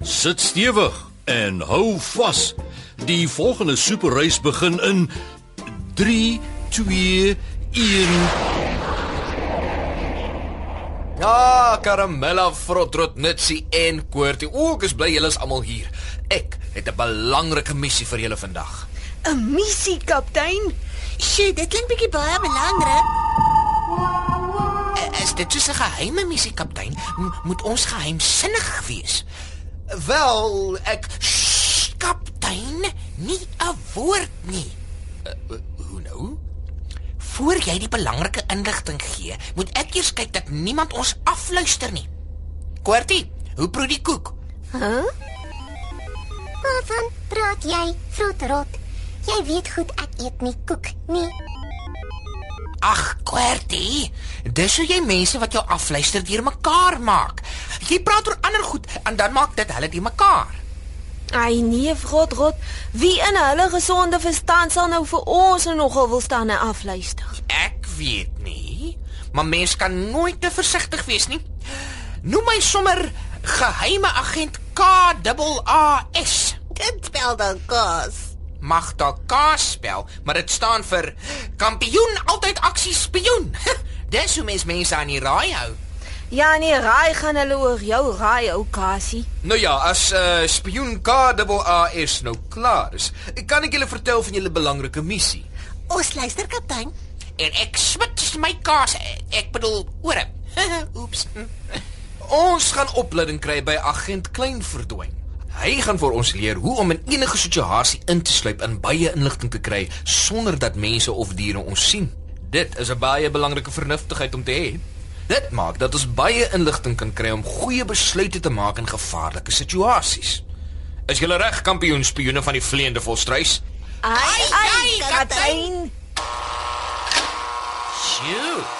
Sit stewig en hou vas. Die volgende superreis begin in 3 2 1 Ja, Karamella, Frotrot, Nutsie en Koortie. O, ek is bly julle is almal hier. Ek het 'n belangrike missie vir julle vandag. 'n Missie, kaptein. Sjoe, dit klink bietjie baie belangrik. Is dit 'n geheime missie, kaptein? M moet ons geheimsinnig wees? Wel, ek Shh, kaptein, nie 'n woord nie. hoe nou? Voor jy die belangrike inligting gee, moet ek eers kyk dat niemand ons afluister nie. Kwartie, hoe proe die koek? Waarvan praat jy, vroetrot? Jy weet goed ek eet nie koek nie. Ag, Kwartie, dis hoe jy mense wat jou afluister deur mekaar maak. Jy praat oor ander goed en dan maak dit hulle die mekaar. Ai nee, vrot rot. Wie in hulle gesonde verstand sal nou vir ons nogal wil staan en afluister? Ek weet nie, maar mens kan nooit te versigtig wees nie. Noem my sommer geheime agent K A S. Dit spel dan kos. Mag dalk K spel, maar dit staan vir kampioen altyd aksie spioen. Dis hoe mens mense aan die raai hou. Ja nee, raai gaan hulle oor jou raai, ou Cassie. Nou ja, as uh, spioen KAAS nou klaar is, kan ek julle vertel van julle belangrike missie. Ons luister, kaptein. En ek swits my kaas, ek bedoel ore. Oeps. Ons gaan opleiding kry by agent Klein verdwyn. Hy gaan vir ons leer hoe om in enige situasie in te sluip en baie inligting te kry sonder dat mense of diere ons sien. Dit is 'n baie belangrike vernuftigheid om te hê. Dit maak dat ons baie inligting kan kry om goeie besluite te maak in gevaarlike situasies. Is julle reg, kampioen spioene van die vleiende volstruis? Ai, ai, kaptein. Sjoe.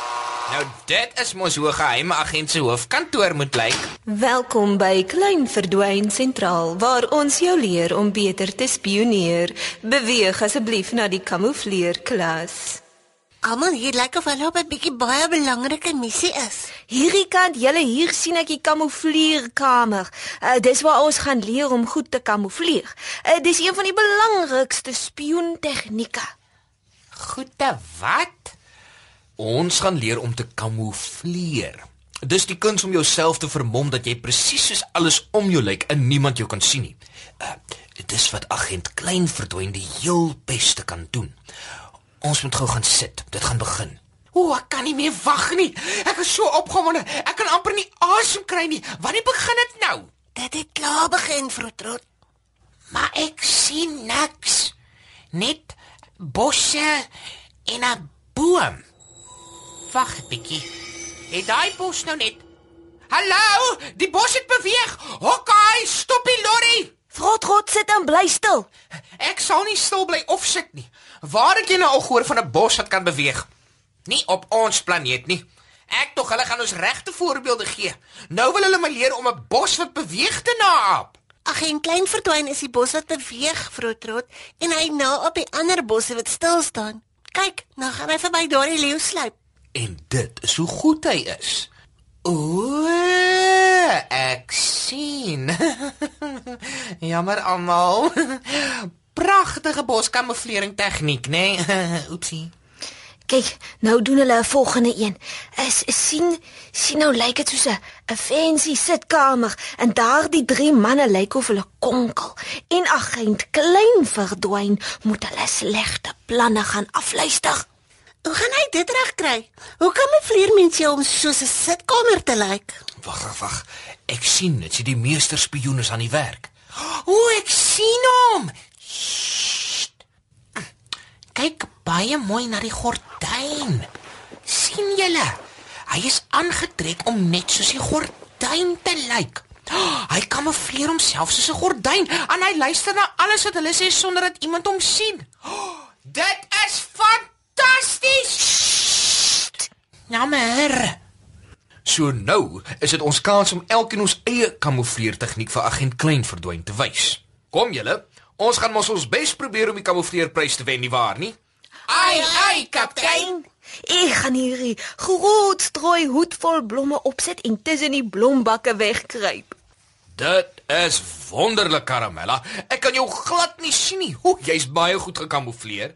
Nou dit is mos hoe geheime agent se hoofkantoor moet lyk. Welkom by Klein Verdwyn Sentraal waar ons jou leer om beter te spioneer. Beweeg asseblief na die kamoufleer klas. Almal hier lyk of hulle op 'n bietjie baie belangrike missie is. Hierdie kant, julle hier sien ek die kamoufleerkamer. Uh, dis waar ons gaan leer om goed te kamoufleer. Uh, dis een van die belangrikste spioentegnieke. Goeie wat? Ons gaan leer om te kamoufleer. Dis die kuns om jouself te vermom dat jy presies soos alles om jou lyk en niemand jou kan sien nie. Uh, dit is wat agent Klein verdwyn die heel beste kan doen. Ons moet gou gaan sit. Dit gaan begin. O, ek kan nie meer wag nie. Ek is so opgewonde. Ek kan amper nie asem kry nie. Wanneer begin dit nou? Dit het klaar begin, vroetrot. Maar ek sien niks. Net bosse en 'n boom. Wag 'n bietjie. Het daai bos nou net Hallo, die bos het beweeg. Hokkai, stop die lorry. Frotrot sit en bly stil. Ek sal nie stil bly of sit nie. Waar het jy nou al gehoor van 'n bos wat kan beweeg? Nie op ons planeet nie. Ek tog hulle gaan ons regte voorbeelde gee. Nou wil hulle my leer om 'n bos wat beweeg te naap. Ag, en klein verdwyn is die bos wat beweeg, vroetrot, en hy na op die ander bosse wat stil staan. Kyk, nou gaan hy verby daardie leeusluip. En dit is hoe goed hy is. O, ek sien. Jammer almal. Pragtige boskamouflering tegniek, né? Nee? Oepsie. Kyk, nou doen hulle 'n volgende een. Is sien sien nou lyk dit soos 'n fancy sitkamer en daardie drie manne lyk of hulle konkel. En agent klein verdwyn moet hulle slegte planne gaan afluister. Hoe gaan hy dit regkry? Hoe kan 'n vleermens jou om soos 'n sitkamer te lyk? Wag, wag, wag. Ek sien dit, sien die meester spioen is aan die werk. O, ek sien hom. Sst. Kyk baie mooi na die gordyn. sien julle? Hy is aangetrek om net soos die gordyn te lyk. Hy kamoufleer homself soos 'n gordyn en hy luister na alles wat hulle sê sonder dat iemand hom sien. Dit is fantasties. Jammer. So nou is dit ons kans om elkeen ons eie kamoufleer tegniek vir agent Klein verdwyn te wys. Kom julle, ons gaan mos ons bes probeer om die kamoufleerprys te wen, nie waar nie? Ai, ai, kaptein. Ek gaan hierdie groot strooi hoed vol blomme opset en tussen die blombakke wegkruip. Dit is wonderlik, Karamella. Ek kan jou glad nie sien nie. Hoe jy's baie goed gekamoufleer.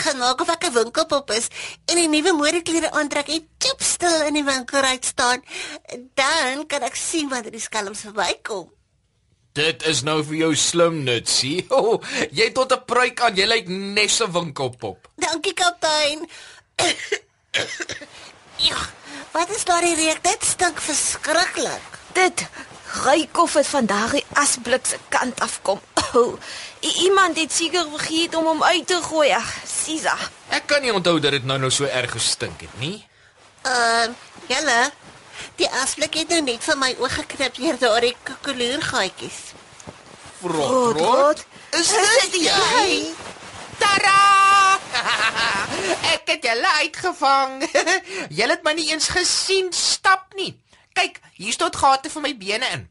Gaan maak of ek 'n winkelpop is en die nuwe modeklere aantrek en chop stil in die winkel uit staan. Dan kan ek sien wanneer die skelms verbykom. Dit is nou vir jou slim nutsie. Oh, jy het tot 'n pruik aan. Jy lyk nes 'n winkelpop. Dankie kaptein. ja, wat is daardie reuk? Dit stink verskriklik. Dit ruik of dit van daardie asblik se kant afkom. Oh, iemand het seker vergeet om hom uit te gooi. Ag, Sisa. Ek kan nie onthou dat dit nou nou so erg gestink het nie. Ehm, uh, julle, die asblik het nou net vir my oog geknip deur daardie kokeloergaatjies. Rot, rot. Is dit jy? Tada! Ek het julle uitgevang. julle het my nie eens gesien stap nie. Kyk, hier staan gate vir my bene in.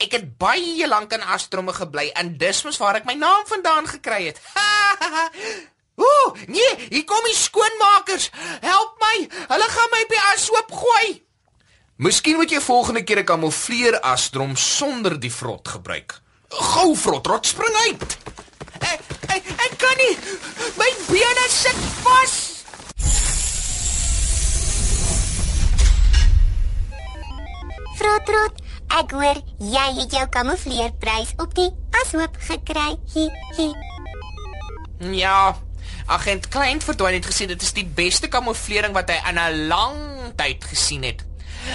Ek het baie lank in Astromme gebly en dis mos waar ek my naam vandaan gekry het. Ooh, nee, hier kom die skoonmakers. Help my. Hulle gaan my by ashoop gooi. Miskien moet jy volgende keer 'n kamoufleer astrom sonder die vrot gebruik. Gou vrot, rot spring uit. Ek, ek, ek kan nie. My bene sit vas. Frotrot, ek hoor jy het jou kamoufleerprys op die ashoop gekry. Hi hi. Ja, agent Klein verdwyn het gesê dit is die beste kamouflering wat hy in 'n lang tyd gesien het.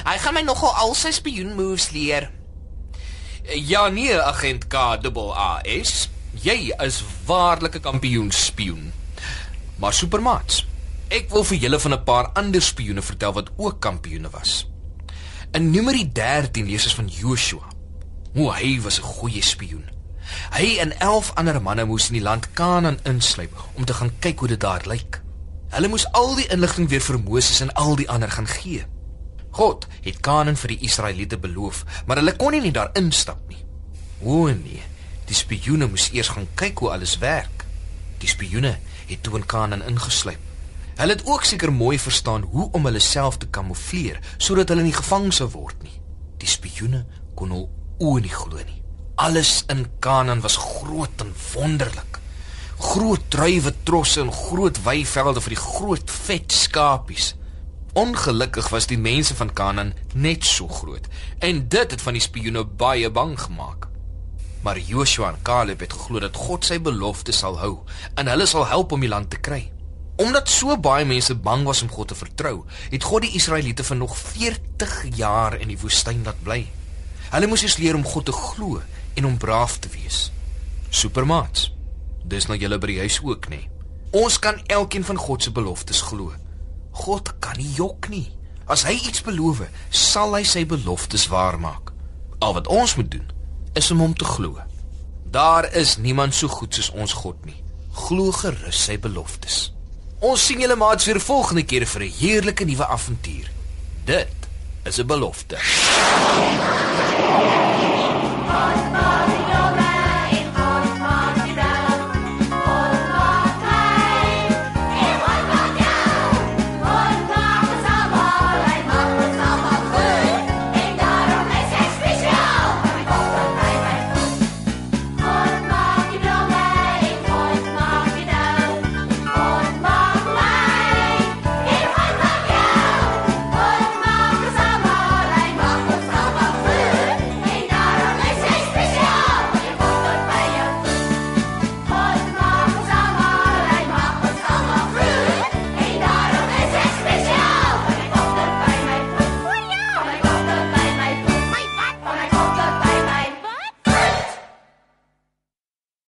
Hy gaan my nogal al sy spioen moves leer. Ja nee, agent K double A S. Jy is waarlike kampioen spioen. Maar supermaats, ek wil vir julle van 'n paar ander spioene vertel wat ook kampioene was. In Numeri 13 lees ons van Joshua. Hoe hy was 'n goeie spioen. Hy en 11 ander manne moes in die land Kanaan insluip om te gaan kyk hoe dit daar lyk. Hulle moes al die inligting weer vir Moses en al die ander gaan gee. God het Kanaan vir die Israeliete beloof, maar hulle kon nie net daar instap nie. O nee, die spioene moes eers gaan kyk hoe alles werk. Die spioene het toe in Kanaan ingesluip. Hulle het ook seker mooi verstaan hoe om hulle self te kamoufleer sodat hulle nie gevang sou word nie. Die spioene kon hul oë nie glo nie. Alles in Kanaan was groot en wonderlik. Groot druiwe trosse en groot weivelde vir die groot vet skapies. Ongelukkig was die mense van Kanaan net so groot en dit het van die spioene baie bang gemaak. Maar Joshua en Caleb het geglo dat God sy belofte sal hou en hulle sal help om die land te kry. Omdat so baie mense bang was om God te vertrou, het God die Israeliete vir nog 40 jaar in die woestyn laat bly. Hulle moes eers leer om God te glo en om braaf te wees. Supermaats. Dis nou julle by die huis ook, nê? Ons kan elkeen van God se beloftes glo. God kan nie jok nie. As hy iets beloof, sal hy sy beloftes waarmaak. Al wat ons moet doen, is om hom te glo. Daar is niemand so goed soos ons God nie. Glo gerus sy beloftes. Ons sien julle maats weer volgende keer vir 'n heerlike nuwe avontuur. Dit is 'n belofte. Ons